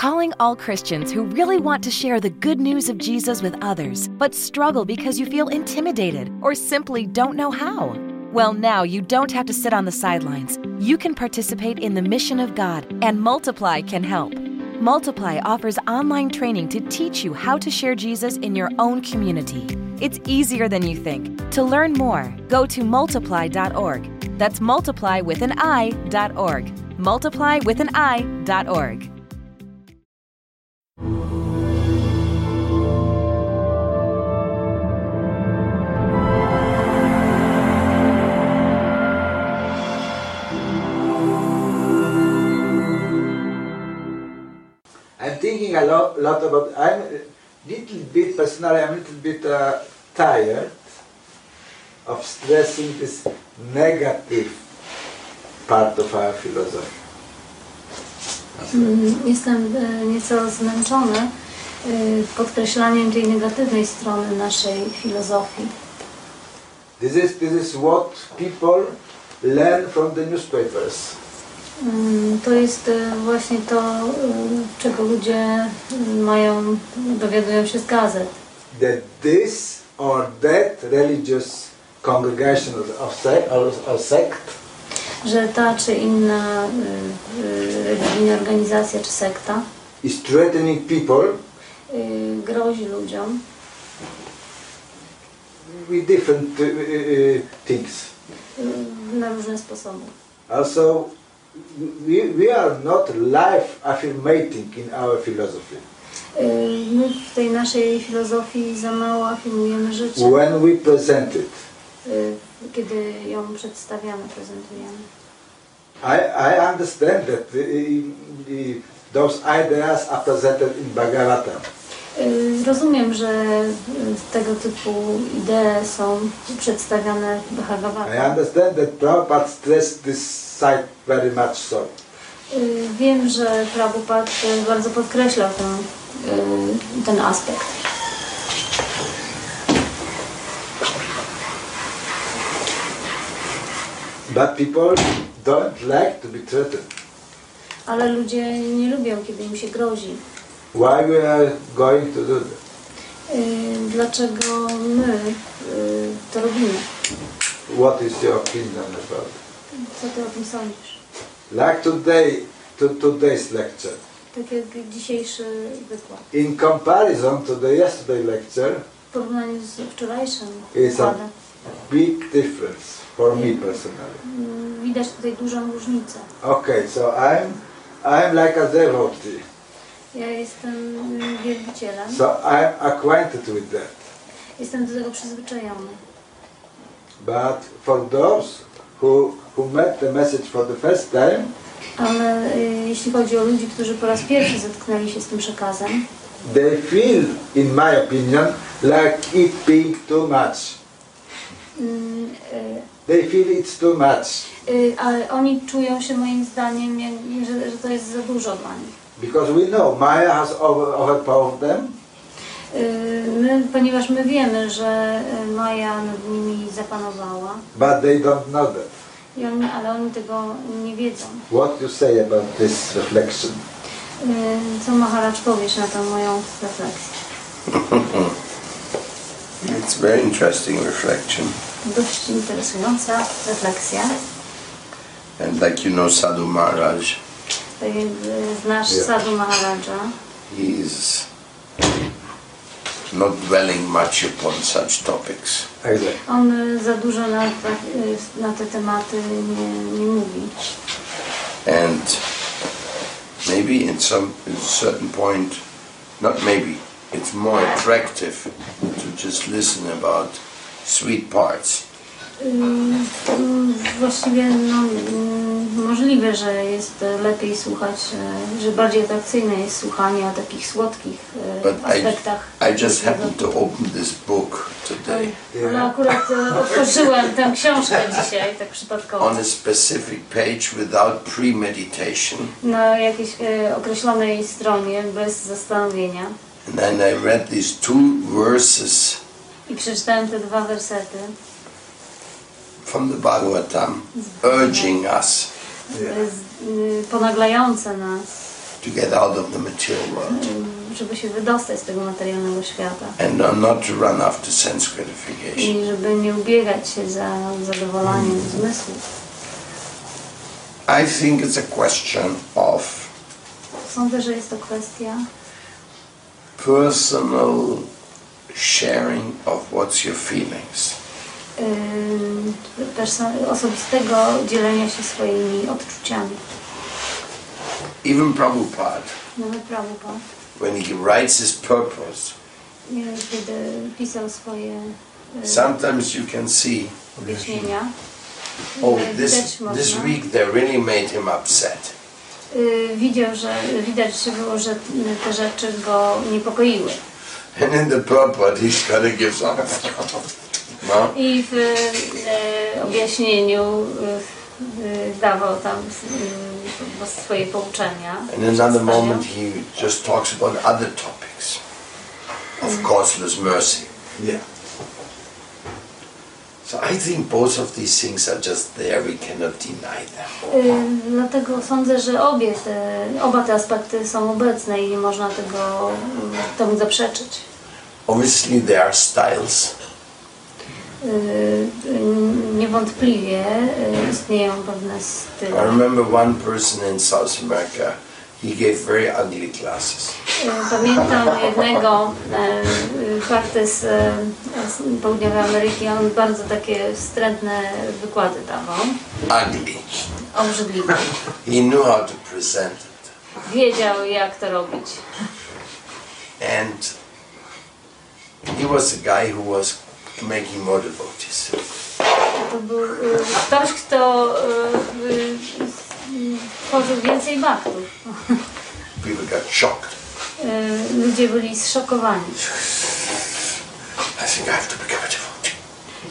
calling all Christians who really want to share the good news of Jesus with others, but struggle because you feel intimidated or simply don't know how. Well, now you don't have to sit on the sidelines. You can participate in the mission of God, and Multiply can help. Multiply offers online training to teach you how to share Jesus in your own community. It's easier than you think. To learn more, go to multiply.org. That's multiply with an I.org. Multiply with an I.org. thinking a lot, lot about. I'm a little bit personally. I'm a little bit uh, tired of stressing this negative part of our philosophy. Mm, Jestem e, nieco zmęczony e, podkreślaniem tej negatywnej strony naszej filozofii. This is this is what people learn from the newspapers. Mm, To jest e, właśnie to, e, czego ludzie e, mają, dowiadują się z gazet. That this or that religious congregation of sect or, or sect Że ta czy inna religijna organizacja czy sekta is threatening people grozi ludziom with different things. na różne sposoby. Also, we, we are not life affirmating in our philosophy. E, My w tej naszej filozofii za mało afirmujemy życie. When we present it, y, kiedy ją przedstawiamy, prezentujemy. I, I understand that the, the, those ideas are presented in Bhagavatam. Y, Rozumiem, że y, tego typu idee są przedstawiane w I Bhagavatam. understand that Prabhupada stressed this side very much so. Y, Wiem, że Prabhupada bardzo podkreślał ten, y, ten aspekt. But people don't like to be threatened. Ale ludzie nie lubią, kiedy im się grozi. Why we are going to do that? Y, Dlaczego my to robimy? What is your opinion about it? Co ty o tym sądzisz? Like today, to today's lecture. Tak jak dzisiejszy wykład. In comparison to the yesterday lecture, W porównaniu z wczorajszym wykładem. big difference for me personally. Mm, Widać tutaj dużą różnicę. Okay, so I'm I'm like a devotee, Ja jestem wielbicielem, so I'm acquainted with that. jestem do tego przyzwyczajony. But for those who who met the message for the first time, Ale y, jeśli chodzi o ludzi, którzy po raz pierwszy zetknęli się z tym przekazem, they feel, in my opinion, like it being too much. mm, They feel it's too much y, y, ale oni czują się moim zdaniem, jak, że, że to jest za dużo dla nich. because we know Maya has over, overpowered them, Y, My, ponieważ my wiemy, że y, Maja nad nimi zapanowała, but they don't know that. I oni, ale oni tego nie wiedzą. What you say about this reflection? Y, Co Maharaj powiesz na tą moją refleksję? It's very interesting reflection. Dość interesująca refleksja. And like you know, Sadhu Maharaj, Tak y, znasz Yeah. Sadhu Maharaja, he's not dwelling much upon such topics. Exactly. on y, za dużo na, ta- y, na te tematy nie, nie mówi. And maybe in some at a certain point, not maybe, it's more attractive to just listen about sweet parts. Mm, Właściwie no, mm, możliwe, że jest lepiej słuchać, y, że bardziej atrakcyjne jest słuchanie o takich słodkich y, But I, aspektach. I just happened to open this book today Ale akurat y, otworzyłem tę książkę dzisiaj, tak przypadkowo, on a specific page without premeditation. na jakiejś określonej stronie, bez zastanowienia. And then I read these two verses I przeczytałem te dwa wersety, from the Bhagavatam urging us y, ponaglające nas, to get out of the material world y, żeby się wydostać z tego materialnego świata. and not- to run after sense gratification. I żeby nie ubiegać się za zadowoleniem zmysłów. I think it's a question of Sądzę, że jest to kwestia personal sharing of what's your feelings. Osobistego dzielenia się swoimi odczuciami. Even Prabhupada, Nawet Prabhupada, when he writes his purpose, kiedy pisał swoje y, sometimes you can see, wyjaśnienia, oh, y, this, this week they really made him upset. y, widział, że widać się było, że te rzeczy go niepokoiły. And in the purport, he's gonna give some. No? I w e, objaśnieniu y, dawał tam y, swoje pouczenia. And in another moment, he just talks about other topics of causeless mercy. Yeah. So I think both of these things are just there. We cannot deny them. Y, Dlatego sądzę, że obie te, oba te aspekty są obecne i nie można tego temu zaprzeczyć. Obviously, there are styles. Y, Niewątpliwie y, istnieją pewne I style. remember one person in South America. He gave very ugly classes. Y, Pamiętam jednego karty z, z południowej Ameryki, on bardzo takie wstrętne wykłady dawał, Ugly. obrzydliwe. He knew how to present it. Wiedział jak to robić. And he was a guy who was making more devotees. To był y, ktoś, kto y, y, tworzył więcej baktów. People got shocked. Ludzie byli zszokowani I think I have to become a devotee.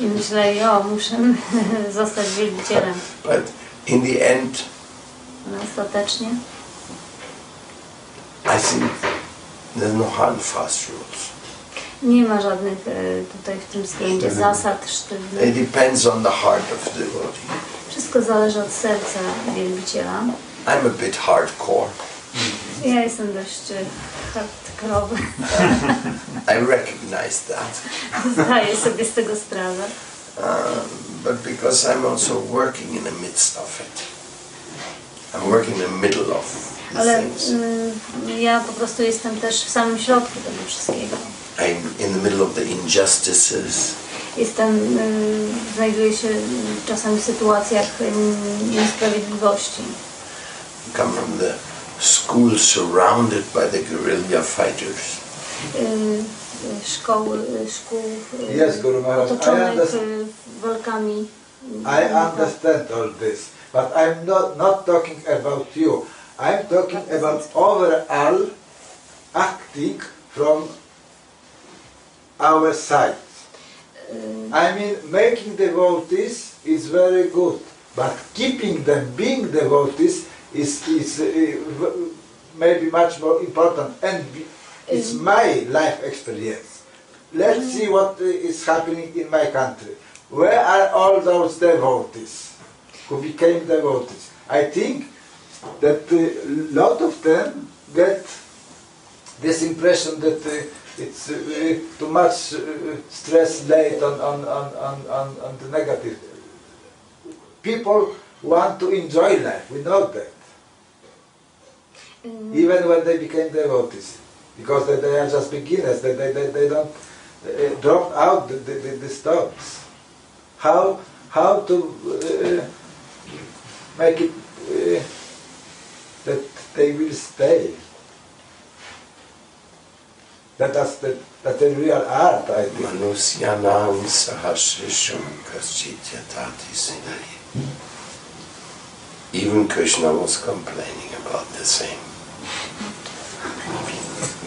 i myśleli, o, muszę zostać wielbicielem. But in the end, No, ostatecznie I think there's no hard and fast rules. Nie ma żadnych y, tutaj w tym względzie zasad It sztywnych. depends on the heart of the devotee. Wszystko zależy od serca wielbiciela. I'm a bit hardcore. Ja jestem dość y, hardkorowy. I recognize that. Zdaję sobie z tego sprawę. Um, but because I'm also working in the midst of it. I'm working in the middle of Ale y, ja po prostu jestem też w samym środku tego wszystkiego. I'm in the middle of the injustices. Jestem, y, znajduję się czasami w sytuacjach y, niesprawiedliwości. Come from the school surrounded by the guerrilla fighters. Y, y, szkoły, szkół Yes, Guru Maharaj, otoczonych walkami. I understand all this, but I'm not, not talking about you. I'm talking about overall acting from our side. I mean, making devotees is very good, but keeping them being devotees is, is uh, maybe much more important, and it's my life experience. Let's see what uh, happening in my country. Where are all those devotees who became devotees? I think that a lot of them get this impression that uh, it's uh, too much uh, stress laid on, on, on, on, on, on the negative. People want to enjoy life, we know that, y, even when they became devotees, because they, they are just beginners, they, they, they, they don't uh, drop out the, the, the, stones. How, how to uh, make it uh, that they will stay. That, that's the, that's the real art, I think. Manusyanam sahasrisham kaschitya tati. Even Krishna was complaining about the same.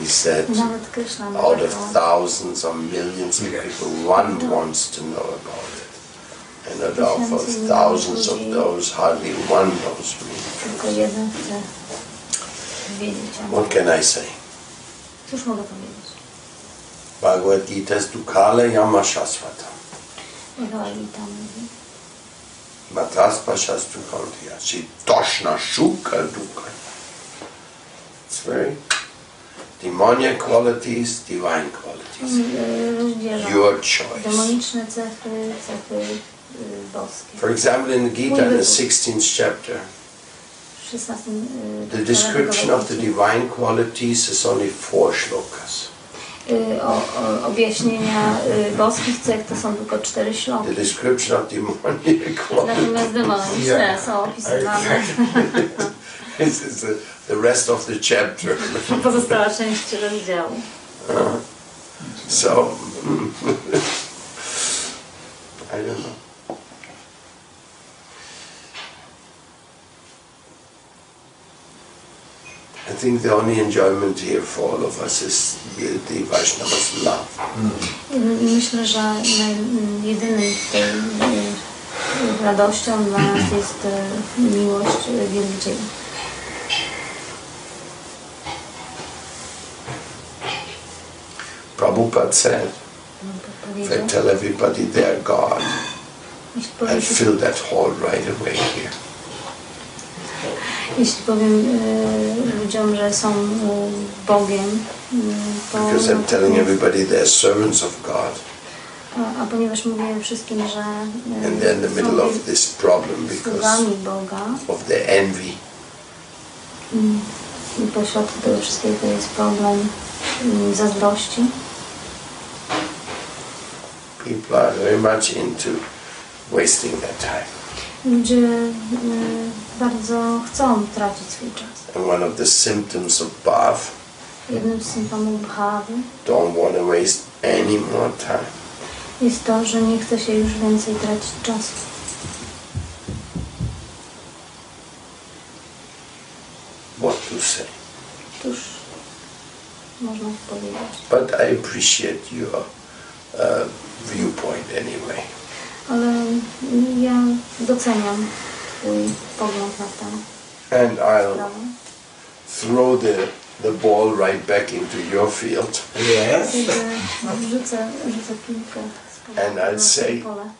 He said, Nawet Kryszna out of thousands or millions of people, one wants to know about it. And out of thousands of those, hardly one knows me. Tylko jeden chce wiedzieć o What can I say? Cóż mogę powiedzieć? Bhagavad Gita is Dukala Yama Shasvata. Bhagavad Gita mówi. Mataspa Shastu. Si Toshna Shuka Duka. It's very demonic qualities, divine qualities. Mm, rozdziela Your choice. demoniczne cechy, cechy boskie. For example, in the Gita, in the 16th chapter, 16 y, the rozdziale description of the divine qualities is only four shlokas. Y, o, o, objaśnienia y, boskich cech to są tylko cztery śloki. The description of qualities Natomiast demoniczne Yeah. są opisywane. is, is the, the rest of the chapter. Pozostała część rozdziału. So, I don't know. I think the only enjoyment here for all of us is the, the Vaishnava's love. I Myślę, że jedynym y, radością dla nas jest miłość wielbicieli. Prabhupada said, if I tell everybody they're God, I'd powiem, fill that hall right away here. Jeśli powiem y, ludziom, że są y, Bogiem, y, to Because I'm telling everybody they're servants of God. a, a ponieważ mówię wszystkim, że y, And they're in the middle of this problem because Boga of their envy. i pośrodku tego wszystkiego jest problem y, zazdrości. People are very much into wasting their time. Ludzie y, bardzo chcą tracić swój czas. And one of the symptoms of bhav, Jednym z symptomów bhawy don't want to waste any more time. jest to, że nie chce się już więcej tracić czasu. What to say? Cóż można powiedzieć. But I appreciate your uh, viewpoint anyway. Ale ja doceniam Twój pogląd na tę And I'll sprawę. throw the, the ball right back into your field. Yes. Kiedy rzucę, rzucę piłkę z powrotem And I'll na say- pole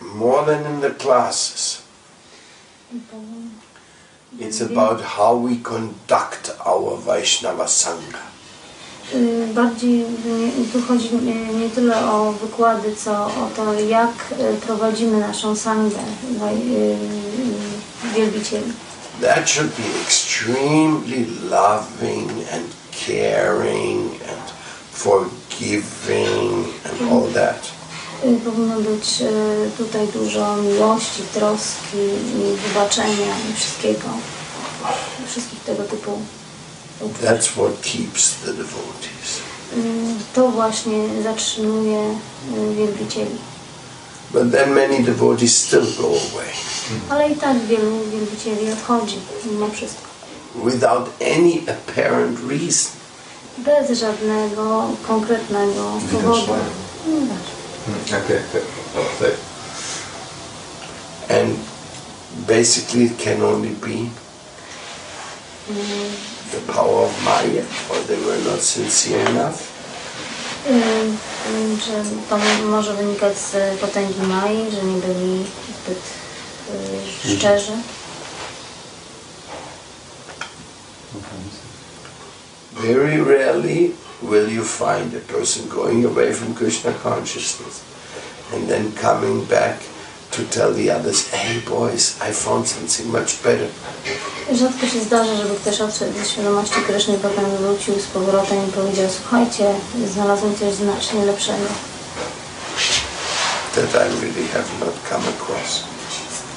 More than in the classes, i powiem, it's about how we conduct our Vaishnava Sangha. Bardziej tu chodzi nie, tyle o wykłady, co o to, jak y, prowadzimy naszą sangę y, y, wielbicieli. That should be extremely loving and caring and forgiving and all that. Powinno być tutaj dużo miłości, troski i wybaczenia i wszystkiego. Wszystkich tego typu. That's what keeps the devotees. Y, To właśnie zatrzymuje y, wielbicieli. But then many devotees still go away Ale i tak wielu wielbicieli odchodzi mimo wszystko. without any apparent reason. Bez żadnego konkretnego powodu. Widocznego. Nieważne. Hmm, Okay, okay. okay. And basically it can only be Mm, the power of Maya or they were not sincere enough. Mm, mm, y, y, to może wynikać z potęgi Mai, że nie byli zbyt mhm. szczerzy. Very rarely will you find a person going away from Krishna consciousness and then coming back to tell the others, hey boys, I found something much better. Rzadko się zdarza, żeby ktoś odszedł ze świadomości Kryszny potem wrócił z powrotem i powiedział słuchajcie, znalazłem coś znacznie lepszego. That I really have not come across.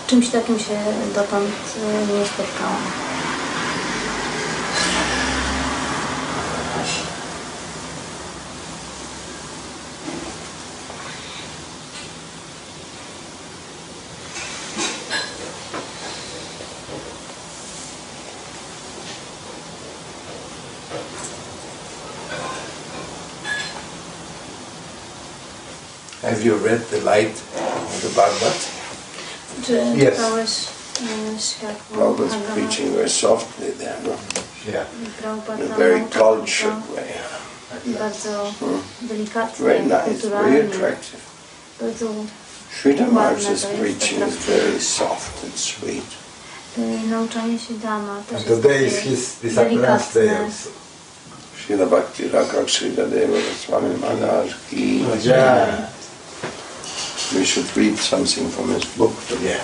Z czymś takim się dotąd y, nie spotkałam. Have you read The Light of the Bhagavad? Czy Yes. czytałeś y, Prabhupada's Bhagavad? preaching very softly there, no? Yeah. Prabhupada In a very nauczał cultured bardzo- way. bardzo hmm. delikatnie, Very nice, very kulturalnie, attractive. bardzo Sridhar Ładne Maharaj's preaching is very soft and sweet. y, nauczanie się Dama też And today is his disappearance day also. Srila Bhakti Rakak Srila Deva Swami Maharaj ki Yeah. We should read something from his book today.